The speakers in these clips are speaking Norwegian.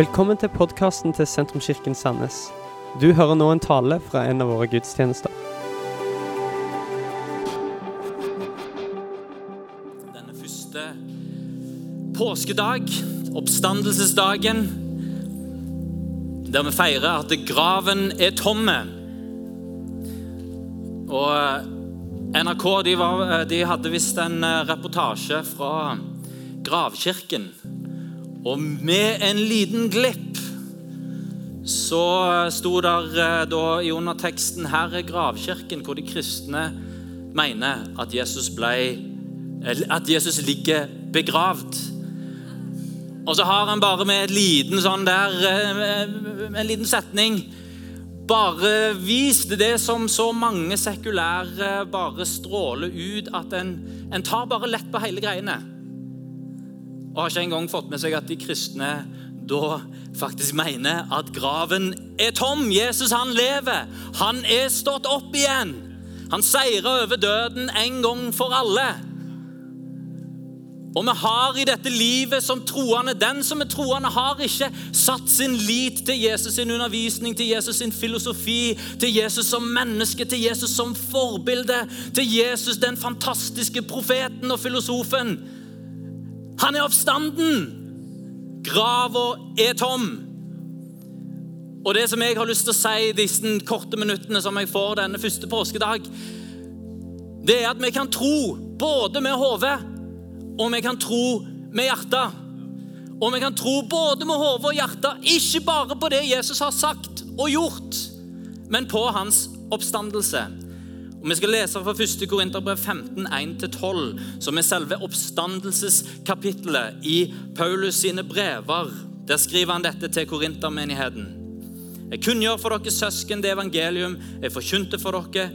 Velkommen til podkasten til Sentrumskirken Sandnes. Du hører nå en tale fra en av våre gudstjenester. Denne første påskedag, oppstandelsesdagen, der vi feirer at graven er tomme. Og eh, NRK de, var, eh, de hadde visst en eh, reportasje fra gravkirken. Og med en liten glipp så sto der da i underteksten 'Her er gravkirken', hvor de kristne mener at Jesus, ble, at Jesus ligger begravd. Og så har han bare med et liten sånn der, en liten setning bare vist det som så mange sekulære bare stråler ut, at en, en tar bare lett på hele greiene. Og har ikke engang fått med seg at de kristne da faktisk mener at graven er tom. Jesus, han lever. Han er stått opp igjen. Han seirer over døden en gang for alle. Og vi har i dette livet som troende Den som er troende, har ikke satt sin lit til Jesus sin undervisning, til Jesus sin filosofi, til Jesus som menneske, til Jesus som forbilde, til Jesus den fantastiske profeten og filosofen. Han er oppstanden. Grava er tom. Og det som jeg har lyst til å si disse korte minuttene som jeg får denne første påskedag, det er at vi kan tro både med hodet og vi kan tro med hjertet. Og vi kan tro både med hodet og hjertet, ikke bare på det Jesus har sagt og gjort, men på hans oppstandelse. Og Vi skal lese fra 1. Korinterbrev 15, 1-12, som er selve oppstandelseskapittelet i Paulus sine brever. Der skriver han dette til korintermenigheten. Jeg kunngjør for dere søsken det evangelium jeg forkynte for dere,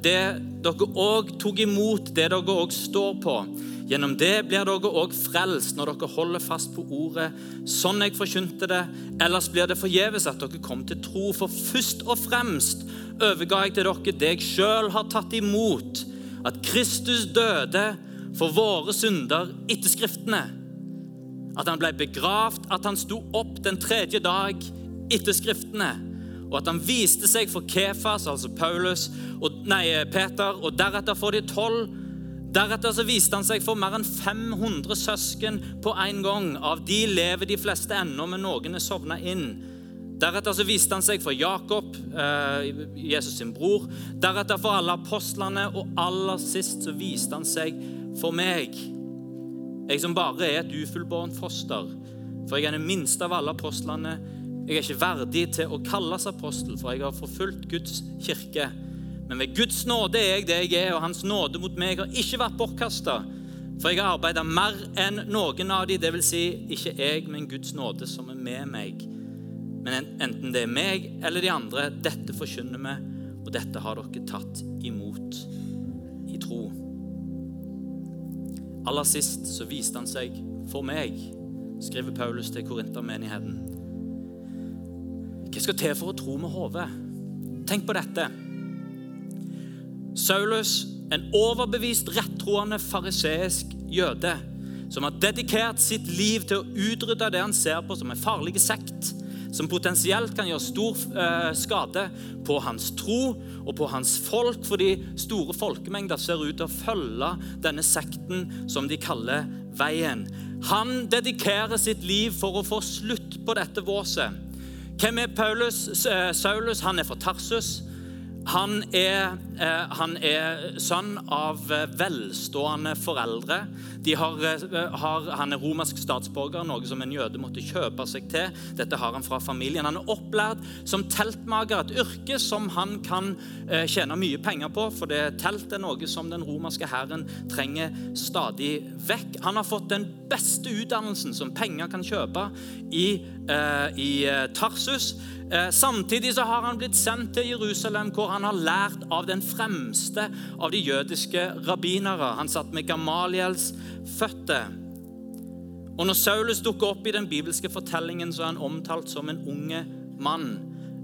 det dere òg tok imot, det dere òg står på. Gjennom det blir dere òg frelst når dere holder fast på ordet, sånn jeg forkynte det. Ellers blir det forgjeves at dere kom til tro, for først og fremst overga jeg til dere det jeg sjøl har tatt imot, at Kristus døde for våre synder etter Skriftene. At han ble begravd, at han sto opp den tredje dag etter Skriftene. Og at han viste seg for Kefas, altså Paulus, og, nei, Peter, og deretter for de tolv. Deretter så viste han seg for mer enn 500 søsken på en gang. Av de lever de fleste ennå, men noen er sovna inn. Deretter så viste han seg for Jakob, eh, Jesus sin bror. Deretter for alle apostlene, og aller sist så viste han seg for meg. Jeg som bare er et ufullbårent foster. For jeg er den minste av alle apostlene. Jeg er ikke verdig til å kalles apostel, for jeg har forfulgt Guds kirke. Men ved Guds nåde er jeg det jeg er, og Hans nåde mot meg har ikke vært bortkasta. For jeg har arbeida mer enn noen av de, dvs. Si, ikke jeg, men Guds nåde som er med meg. Men enten det er meg eller de andre, dette forkynner vi, og dette har dere tatt imot i tro. Aller sist så viste han seg for meg, skriver Paulus til korintermenigheten. Hva skal til for å tro med hodet? Tenk på dette. Saulus, en overbevist rettroende fariseisk jøde, som har dedikert sitt liv til å utrydde det han ser på som en farlig sekt, som potensielt kan gjøre stor eh, skade på hans tro og på hans folk, fordi store folkemengder ser ut til å følge denne sekten som de kaller Veien. Han dedikerer sitt liv for å få slutt på dette våset. Hvem er Paulus? Saulus han er fra Tarsus. Han er, eh, han er, sønn av eh, velstående foreldre. Har, eh, har, han er romersk statsborger, noe som en jøde måtte kjøpe seg til. Dette har han fra familien. Han er opplært som teltmaker, et yrke som han kan eh, tjene mye penger på, for det telt er noe som den romerske hæren trenger stadig vekk. Han har fått den beste utdannelsen som penger kan kjøpe i, eh, i Tarsus. Eh, samtidig så har han blitt sendt til Jerusalem, hvor han har lært av den fremste av de jødiske rabbinere. Han satt med Gamaliels føtter. Og Når Saulus dukker opp i den bibelske fortellingen, så er han omtalt som en unge mann.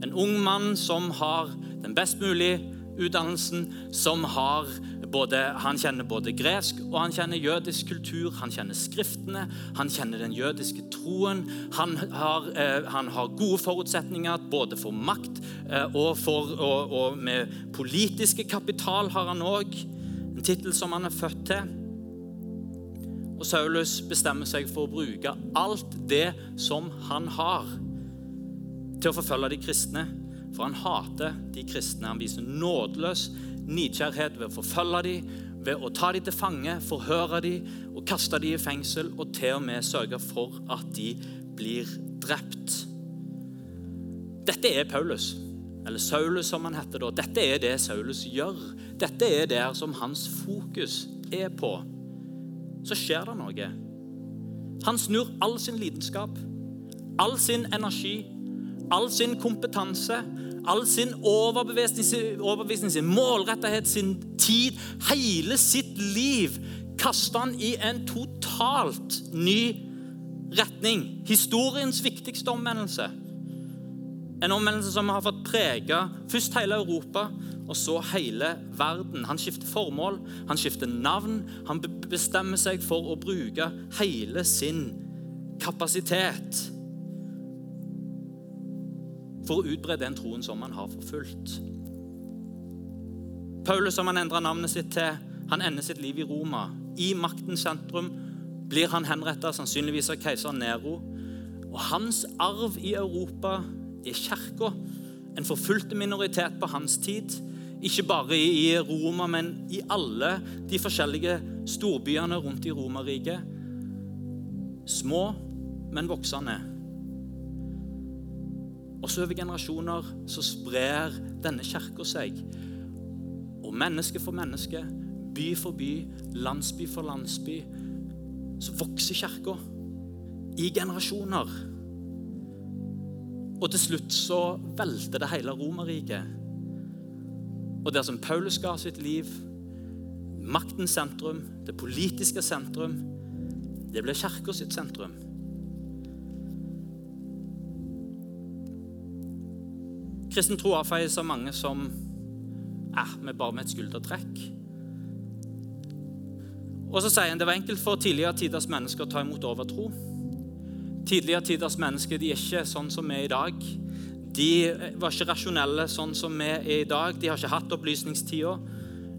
En ung mann som har den best mulige utdannelsen, som har både, han kjenner både gresk og han kjenner jødisk kultur. Han kjenner skriftene, han kjenner den jødiske troen. Han har, eh, han har gode forutsetninger både for makt eh, og, for, og, og, med politiske kapital har han òg. En tittel som han er født til. Og Saulus bestemmer seg for å bruke alt det som han har, til å forfølge de kristne. For han hater de kristne. Han viser nådeløs nidkjærhet ved å forfølge dem, ved å ta dem til fange, forhøre dem og kaste dem i fengsel, og til og med sørge for at de blir drept. Dette er Paulus, eller Saulus som han heter da. Dette er det Saulus gjør. Dette er der som hans fokus er på. Så skjer det noe. Han snur all sin lidenskap, all sin energi, all sin kompetanse, all sin overbevisning, sin målrettighet, sin tid, hele sitt liv, kaster han i en totalt ny retning. Historiens viktigste omvendelse. En omvendelse som har fått prege først hele Europa, og så hele verden. Han skifter formål, han skifter navn. Han bestemmer seg for å bruke hele sin kapasitet for å utbre den troen som han har forfulgt. Paulus, som han endra navnet sitt til, han ender sitt liv i Roma. I maktens sentrum blir han henretta, sannsynligvis av keiser Nero. Og hans arv i Europa er kirka. En forfulgte minoritet på hans tid. Ikke bare i Roma, men i alle de forskjellige storbyene rundt i Romerriket. Små, men voksende. Også over generasjoner så sprer denne kirka seg. Og menneske for menneske, by for by, landsby for landsby, så vokser kirka i generasjoner. Og til slutt så velter det hele Romerriket. Og der som Paulus ga sitt liv, maktens sentrum, det politiske sentrum, det ble kirka sitt sentrum. Kristen tro avfeies av mange som eh, med bare med et skuldertrekk. Og så sier han det var enkelt for tidligere tiders mennesker å ta imot overtro. Tidligere tiders mennesker de er ikke sånn som vi er i dag. De var ikke rasjonelle sånn som vi er i dag. De har ikke hatt opplysningstida.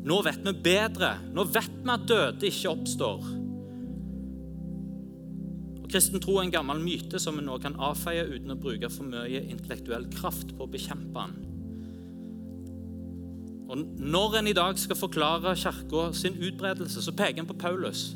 Nå vet vi bedre. Nå vet vi at døde ikke oppstår. Kristen tro er en gammel myte som vi nå kan avfeie uten å bruke for mye intellektuell kraft på å bekjempe den. Og Når en i dag skal forklare kirka sin utbredelse, så peker en på Paulus.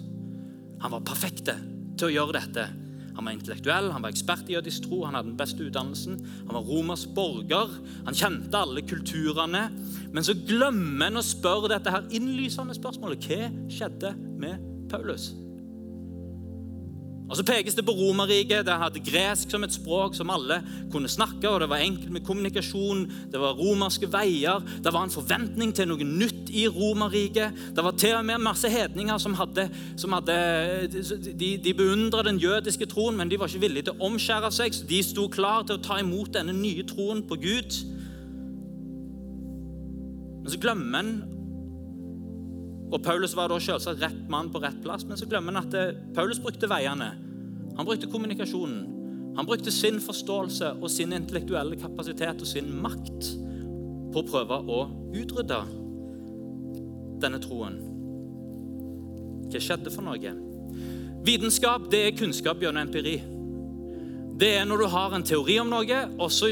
Han var perfekt til å gjøre dette. Han var intellektuell, han var ekspert i jødisk tro, han hadde den beste utdannelsen. Han var Romers borger, han kjente alle kulturene. Men så glemmer en å spørre dette her innlysende spørsmålet. Hva skjedde med Paulus? Og Så pekes det på Romerriket. Det hadde gresk som et språk som alle kunne snakke. og Det var enkelt med kommunikasjon, det var romerske veier. Det var en forventning til noe nytt i Romerriket. Det var til og med masse hedninger som hadde, som hadde De, de beundra den jødiske troen, men de var ikke villige til å omskjære seg. Så de sto klar til å ta imot denne nye troen på Gud. Men så glemmer en og Paulus var da selvsagt rett mann på rett plass, men så glemmer han at eh, Paulus brukte veiene. Han brukte kommunikasjonen. Han brukte sin forståelse og sin intellektuelle kapasitet og sin makt på å prøve å utrydde denne troen. Hva skjedde for noe? Vitenskap det er kunnskap gjennom empiri. Det er når du har en teori om noe, og så,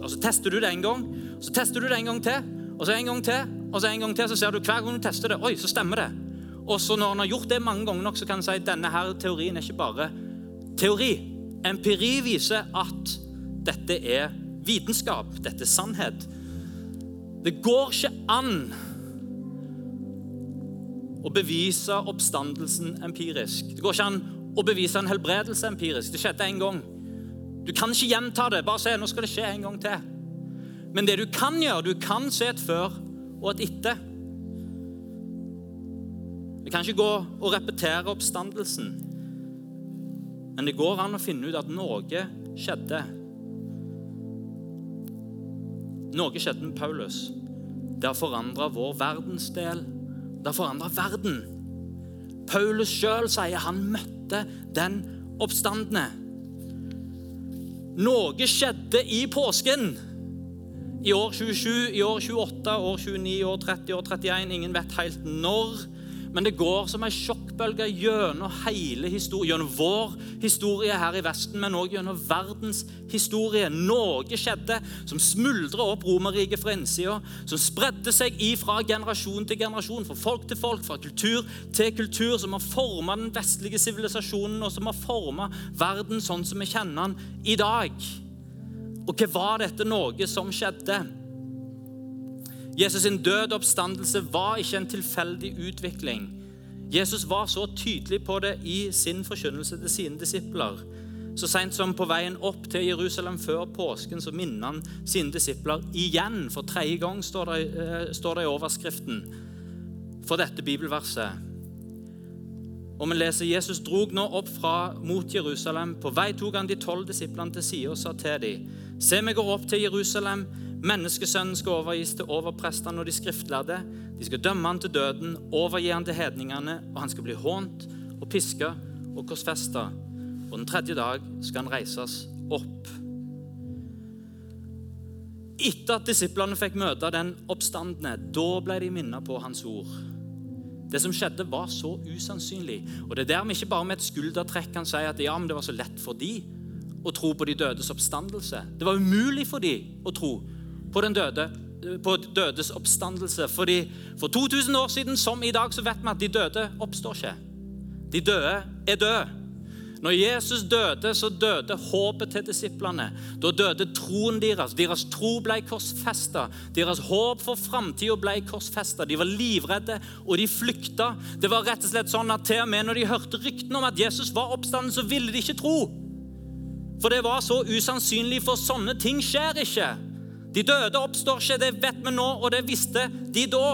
og så tester du det en gang. Så tester du det en gang til, og så en gang til, og så en gang til, så ser du hver gang du tester det, oi, så stemmer det. Og så når han har gjort det mange ganger nok, så kan han si at denne her teorien er ikke bare teori. Empiri viser at dette er vitenskap, dette er sannhet. Det går ikke an å bevise oppstandelsen empirisk. Det går ikke an å bevise en helbredelse empirisk. Det skjedde en gang. Du kan ikke gjenta det. Bare se, nå skal det skje en gang til. Men det du kan gjøre, du kan se et før og et etter. Vi kan ikke gå og repetere oppstandelsen, men det går an å finne ut at noe skjedde. Noe skjedde med Paulus. Det har forandra vår verdensdel, Det har forandra verden. Paulus sjøl sier han møtte den oppstandende. Noe skjedde i påsken. I år 27, i år 28, år 29, år 30, år 31. Ingen vet helt når. Men det går som ei sjokkbølge gjennom hele historien, gjennom vår historie her i Vesten, men òg gjennom verdens historie. Noe skjedde som smuldra opp Romerriket fra innsida, som spredde seg ifra generasjon til generasjon, fra folk til folk, fra kultur til kultur, som har forma den vestlige sivilisasjonen, og som har forma verden sånn som vi kjenner den i dag. Og hva var dette noe som skjedde? Jesus' sin død oppstandelse var ikke en tilfeldig utvikling. Jesus var så tydelig på det i sin forkynnelse til sine disipler. Så seint som på veien opp til Jerusalem før påsken så minner han sine disipler igjen. For tredje gang står det, eh, står det i overskriften for dette bibelverset. Og vi leser Jesus drog nå opp fra mot Jerusalem. På vei tok han de tolv disiplene til side og sa til dem, Se, vi går opp til Jerusalem. Menneskesønnen skal overgis til overprestene og de skriftlærde. De skal dømme han til døden, overgi han til hedningene, og han skal bli hånt og piska og korsfesta. Og den tredje dag skal han reises opp. Etter at disiplene fikk møte den oppstandende, da ble de minnet på hans ord. Det som skjedde, var så usannsynlig. Og Det er der vi ikke bare med et skuldertrekk kan si at ja, men det var så lett for de å tro på de dødes oppstandelse. Det var umulig for de å tro på den døde, på dødes oppstandelse. Fordi For 2000 år siden, som i dag, så vet vi at de døde oppstår ikke. De døde er døde. Når Jesus døde, så døde håpet til disiplene. Da døde troen deres. Deres tro ble korsfesta. Deres håp for framtida ble korsfesta. De var livredde, og de flykta. Det var rett og slett sånn at til og med når de hørte ryktene om at Jesus var oppstanden, så ville de ikke tro. For det var så usannsynlig, for sånne ting skjer ikke. De døde oppstår ikke, det vet vi nå, og det visste de da.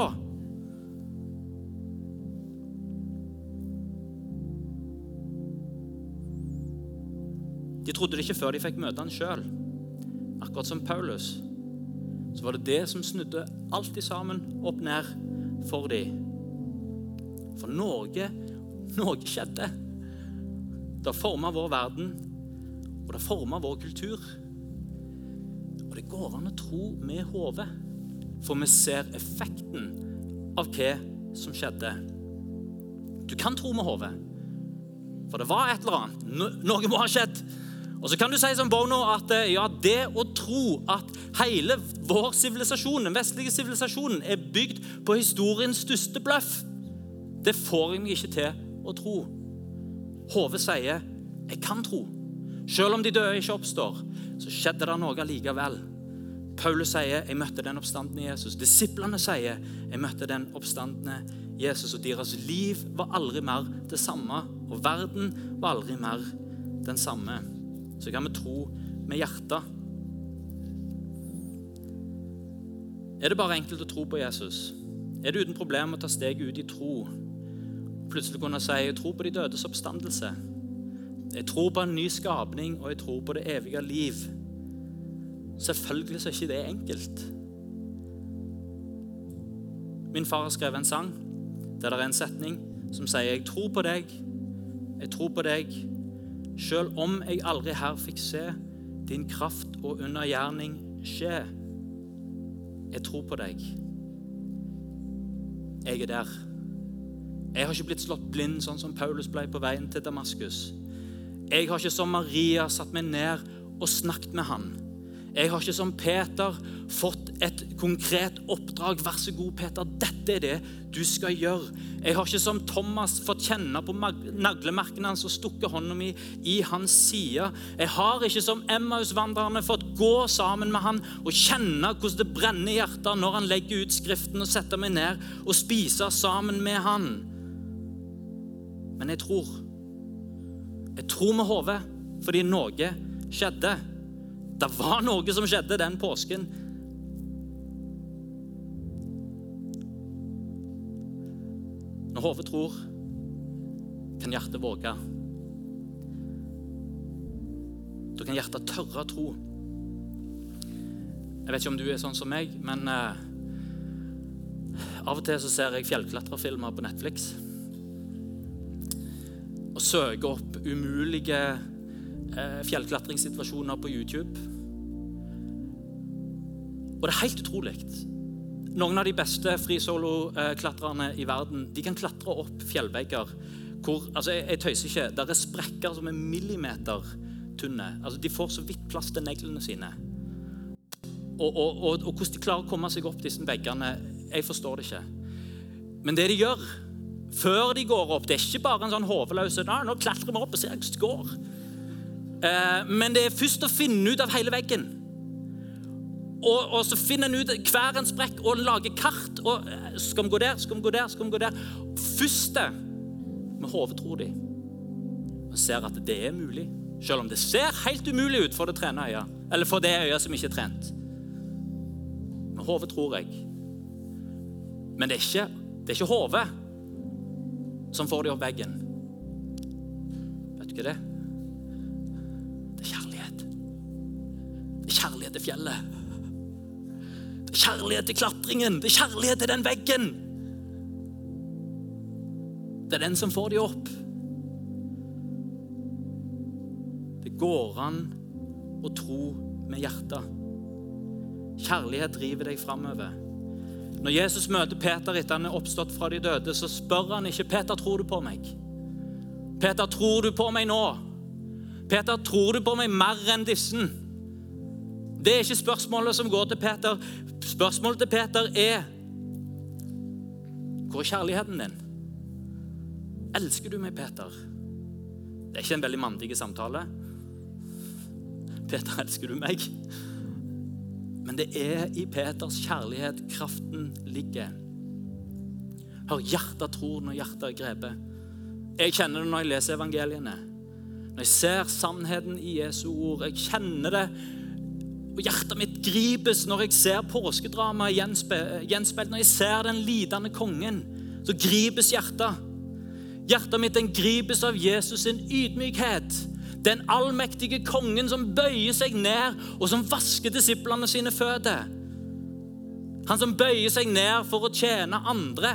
De trodde det ikke før de fikk møte han sjøl. Akkurat som Paulus. Så var det det som snudde alt sammen opp ned for dem. For noe, noe skjedde. Det forma vår verden, og det former vår kultur. Og det går an å tro med hodet, for vi ser effekten av hva som skjedde. Du kan tro med hodet, for det var et eller annet. Noe må ha skjedd. Og så kan du si som Bono at eh, ja, det å tro at hele vår sivilisasjon, den vestlige sivilisasjonen er bygd på historiens største bløff, det får jeg meg ikke til å tro. Hodet sier 'jeg kan tro'. Selv om de døde ikke oppstår, så skjedde det noe likevel. Paulus sier 'jeg møtte den oppstandende Jesus'. Disiplene sier 'jeg møtte den oppstandende Jesus'. Og deres liv var aldri mer det samme, og verden var aldri mer den samme. Så kan vi tro med hjertet. Er det bare enkelt å tro på Jesus? Er det uten problem å ta steget ut i tro? Plutselig kunne si 'tro på de dødes oppstandelse'. Jeg tror på en ny skapning, og jeg tror på det evige liv. Selvfølgelig så er ikke det enkelt. Min far har skrevet en sang der det er en setning som sier 'Jeg tror på deg, jeg tror på deg', sjøl om jeg aldri her fikk se din kraft og undergjerning skje. Jeg tror på deg. Jeg er der. Jeg har ikke blitt slått blind sånn som Paulus ble på veien til Damaskus. Jeg har ikke som Maria satt meg ned og snakket med han. Jeg har ikke som Peter fått et konkret oppdrag. Vær så god, Peter, dette er det du skal gjøre. Jeg har ikke som Thomas fått kjenne på naglemerkene hans og stukket hånda mi i hans side. Jeg har ikke som Emmaus-vandrerne fått gå sammen med han og kjenne hvordan det brenner i hjertet når han legger ut Skriften og setter meg ned og spiser sammen med han. Men jeg tror. Jeg tror med hodet fordi noe skjedde. Det var noe som skjedde den påsken. Når hodet tror, kan hjertet våge. Da kan hjertet tørre å tro. Jeg vet ikke om du er sånn som meg, men eh, Av og til så ser jeg fjellklatrefilmer på Netflix. Og søker opp umulige eh, fjellklatringssituasjoner på YouTube. Og det er helt utrolig. Noen av de beste frisoloklatrerne i verden de kan klatre opp fjellvegger hvor altså jeg, jeg tøyser ikke, Der er sprekker som er millimeter tynne. Altså, de får så vidt plass til neglene sine. Og, og, og, og, hvordan de klarer å komme seg opp disse veggene, jeg forstår det ikke. Men det de gjør før de går opp Det er ikke bare en sånn hodeløs nå klatrer vi opp og ser hvordan det går. Eh, men det er først å finne ut av hele veggen. Og, og så finner en ut hver en sprekk og lager kart. og eh, Skal vi gå der, skal vi gå der, skal vi gå der? Første med hodet tror de. Og ser at det er mulig. Selv om det ser helt umulig ut for det trene øyet. Eller for det øyet som ikke er trent. Med hodet tror jeg. Men det er ikke, det er ikke hodet som får dem opp veggen. Vet du hva det? Det er kjærlighet. Det er kjærlighet til fjellet. Det er kjærlighet til klatringen. Det er kjærlighet til den veggen. Det er den som får dem opp. Det går an å tro med hjertet. Kjærlighet driver deg framover. Når Jesus møter Peter etter han er oppstått fra de døde, så spør han ikke Peter, tror du på meg. Peter, tror du på meg nå? Peter, tror du på meg mer enn disse? Det er ikke spørsmålet som går til Peter. Spørsmålet til Peter er Hvor er kjærligheten din? Elsker du meg, Peter? Det er ikke en veldig mandig samtale. Peter, elsker du meg? Men det er i Peters kjærlighet kraften ligger. Hør, hjertet tror når hjertet er grepet. Jeg kjenner det når jeg leser evangeliene. Når jeg ser sannheten i Jesu ord. Jeg kjenner det, og hjertet mitt gripes når jeg ser påskedramaet gjenspeilt. Når jeg ser den lidende kongen, så gripes hjertet. Hjertet mitt den gripes av Jesus sin ydmykhet den allmektige kongen som bøyer seg ned, og som vasker disiplene sine føtter. Han som bøyer seg ned for å tjene andre.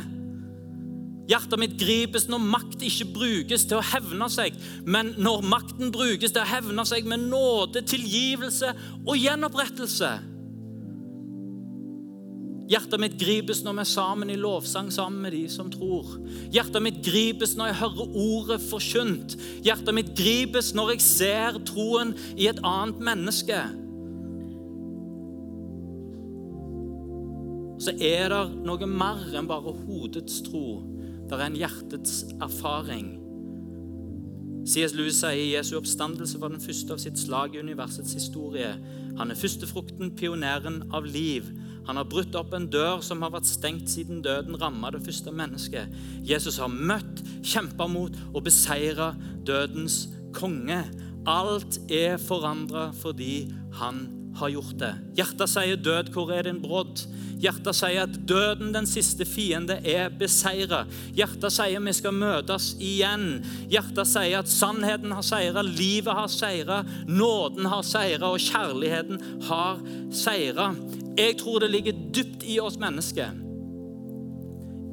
Hjertet mitt gripes når makt ikke brukes til å hevne seg, men når makten brukes til å hevne seg med nåde, tilgivelse og gjenopprettelse. Hjertet mitt gripes når vi er sammen i lovsang sammen med de som tror. Hjertet mitt gripes når jeg hører ordet forkynt. Hjertet mitt gripes når jeg ser troen i et annet menneske. Så er det noe mer enn bare hodets tro. Det er en hjertets erfaring. C.S. Lewis sier Jesu oppstandelse var den første av sitt slag i universets historie. Han er førstefrukten, pioneren av liv. Han har brutt opp en dør som har vært stengt siden døden ramma det første mennesket. Jesus har møtt, kjempa mot og beseira dødens konge. Alt er forandra fordi han har gjort det. Hjertet sier, 'Død, hvor er din brodd?' Hjertet sier at døden, den siste fiende, er beseira. Hjertet sier vi skal møtes igjen. Hjertet sier at sannheten har seira, livet har seira, nåden har seira, og kjærligheten har seira. Jeg tror det ligger dypt i oss mennesker,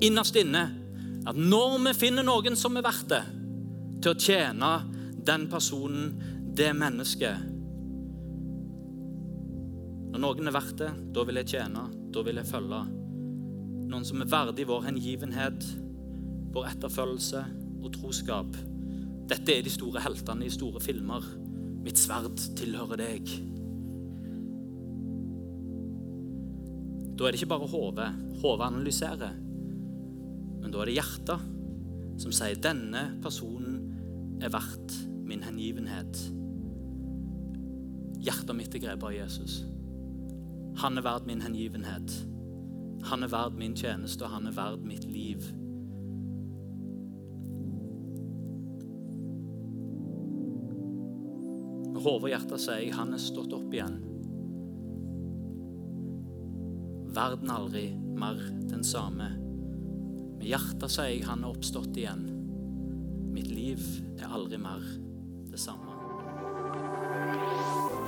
innerst inne, at når vi finner noen som er verdt det, til å tjene den personen, det mennesket Når noen er verdt det, da vil jeg tjene, da vil jeg følge. Noen som er verdig vår hengivenhet, vår etterfølgelse og troskap. Dette er de store heltene i store filmer. Mitt sverd tilhører deg. Da er det ikke bare hodet. Hodet analyserer. Men da er det hjertet som sier 'denne personen er verdt min hengivenhet'. Hjertet mitt er grepet av Jesus. Han er verd min hengivenhet. Han er verd min tjeneste, og han er verd mitt liv. Med hodet og hjertet sier jeg han er stått opp igjen. Verden aldri mer den samme. Med hjertet sier jeg han er oppstått igjen. Mitt liv er aldri mer